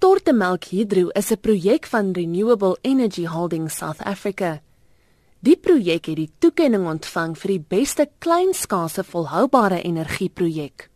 Stortemelk Hydro is 'n projek van Renewable Energy Holdings South Africa. Die projek het die toekenning ontvang vir die beste kleinskaalse volhoubare energieprojek.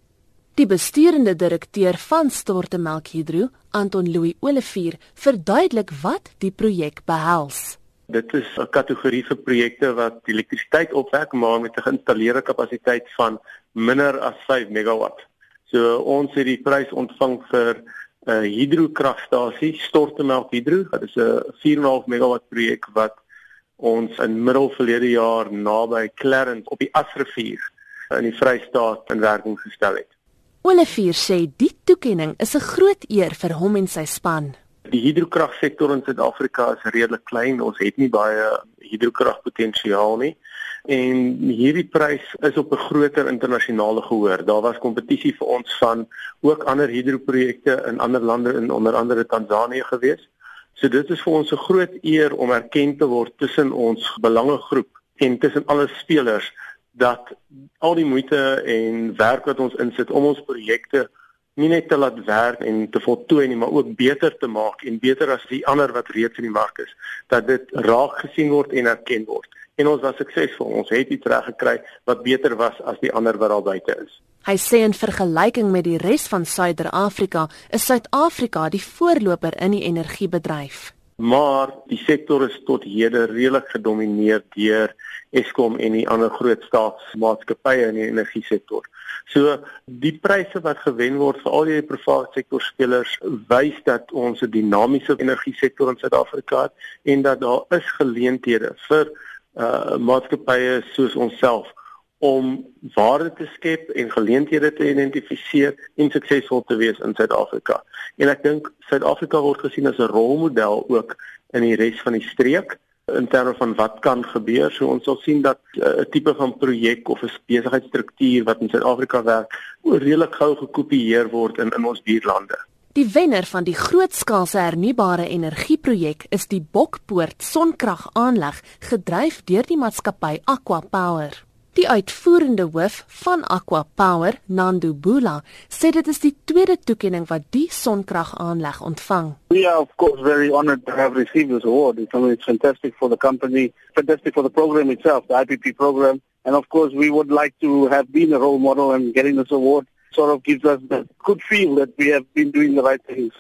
Die besturende direkteur van Stortemelk Hydro, Anton Louis Olivier, verduidelik wat die projek behels. Dit is 'n kategorie vir projekte wat elektrisiteit opwek maar met 'n geïnstalleerde kapasiteit van minder as 5 megawatt. So ons het die prys ontvang vir 'n uh, hidrokragstasie, Stortemelk Hidro. Dit is 'n 4.5 megawatt projek wat ons in middel verlede jaar naby Clarence op die Asrivier in die Vrystaat in werking gestel het. Olivier sê die toekenning is 'n groot eer vir hom en sy span. Die hidrokragsektor in Suid-Afrika is redelik klein. Ons het nie baie hidrokragpotensiaal nie en hierdie prys is op 'n groter internasionale gehoor. Daar was kompetisie vir ons van ook ander hidroprojekte in ander lande in onder andere Tansanië gewees. So dit is vir ons 'n groot eer om erken te word tussen ons belangegroep en tussen alle spelers dat al die moeite en werk wat ons insit om ons projekte nie net te laat werk en te voltooi nie, maar ook beter te maak en beter as die ander wat reeds in die mark is, dat dit raak gesien word en erken word en ons was suksesvol. Ons het iets reg gekry wat beter was as die ander wat daar buite is. Hy sê in vergelyking met die res van Suider-Afrika, is Suid-Afrika die voorloper in die energiebedryf. Maar die sektor is tot hede redelik gedomeineer deur Eskom en die ander groot staatsmaatskappye in die energiesektor. So die pryse wat gewen word vir al die private sektor spelers wys dat ons 'n dinamiese energiesektor in Suid-Afrika het en dat daar is geleenthede vir uh maatskappye soos onsself om waarde te skep en geleenthede te identifiseer en suksesvol te wees in Suid-Afrika. En ek dink Suid-Afrika word gesien as 'n rolmodel ook in die res van die streek in terme van wat kan gebeur. So ons sal sien dat uh, 'n uh, tipe van projek of 'n besigheidsstruktuur wat in Suid-Afrika werk, redelik gou gekopieer word in in ons buurlande. Die wenner van die grootskaalse hernubare energieprojek is die Bokpoort sonkragaanleg gedryf deur die maatskappy Aqua Power. Die uitvoerende hoof van Aqua Power, Nando Bula, sê dit is die tweede toekenning wat die sonkragaanleg ontvang. We are of course very honored to have received this award. It's, it's fantastic for the company, fantastic for the program itself, the IPP program, and of course we would like to have been a role model and getting this award sort of gives us the good feel that we have been doing the right things.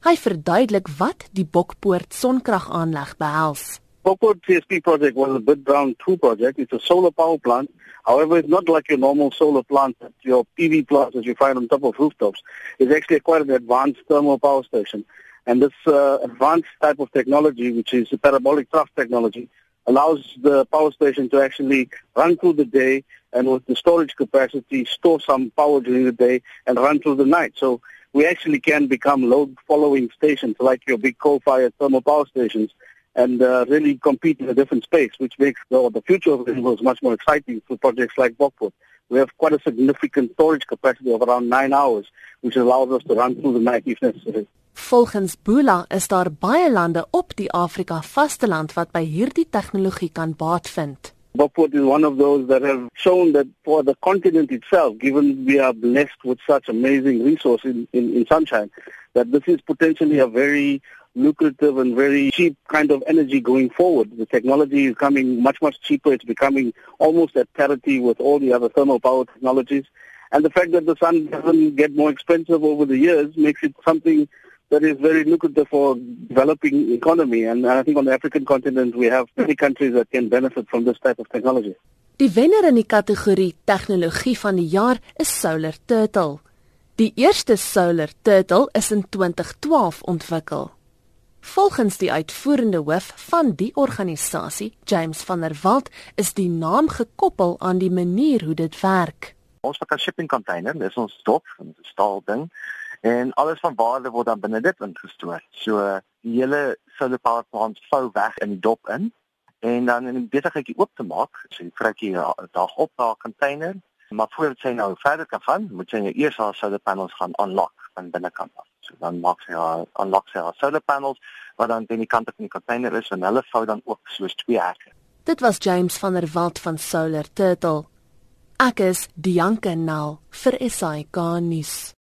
Hy verduidelik wat die Bokpoort sonkragaanleg behels. Bokpoort CSP project was a bit brown 2 project. It's a solar power plant. However, it's not like your normal solar plant, your PV plants that you find on top of rooftops. It's actually quite an advanced thermal power station. And this uh, advanced type of technology, which is a parabolic thrust technology, allows the power station to actually run through the day and with the storage capacity store some power during the day and run through the night. So we actually can become load following stations like your big coal-fired thermal power stations and uh, really compete in a different space, which makes the, the future of renewables much more exciting for projects like Bokput. We have quite a significant storage capacity of around nine hours, which allows us to run through the night if necessary. Volgens Bula is daar baie lande op die Afrika vasteland wat by hierdie tegnologie kan baat vind. Bokport is one of those that have shown that for the continent itself, given we are blessed with such amazing resource in, in, in sunshine, that this is potentially a very lucrative and very cheap kind of energy going forward. The technology is coming much, much cheaper. It's becoming almost at parity with all the other thermal power technologies. And the fact that the sun doesn't get more expensive over the years makes it something that is very lucrative for developing economy. And I think on the African continent, we have many countries that can benefit from this type of technology. Die wenner in die kategorie tegnologie van die jaar is Solar Turtle. Die eerste Solar Turtle is in 2012 ontwikkel. Volgens die uitvoerende hoof van die organisasie, James van der Walt, is die naam gekoppel aan die manier hoe dit werk. Ons het 'n shipping container, dis ons dop, 'n staal ding en alles van waarde word dan binne dit ingestoor. So die hele solar power plant vou weg in die dop in en dan in die besigheidjie oop te maak, so jy kry jy dag op daar container, maar voordat jy nou verder kan gaan, moet jy nou eers haar solar panels gaan unlock van binnekant af. So dan maak sy haar unlock sy haar solar panels wat dan binne die kant van die container is en hulle vou dan oop soos twee hekke. Dit was James van der Walt van Solar Turtle. Ek is Dianke Nel vir SAK nuus.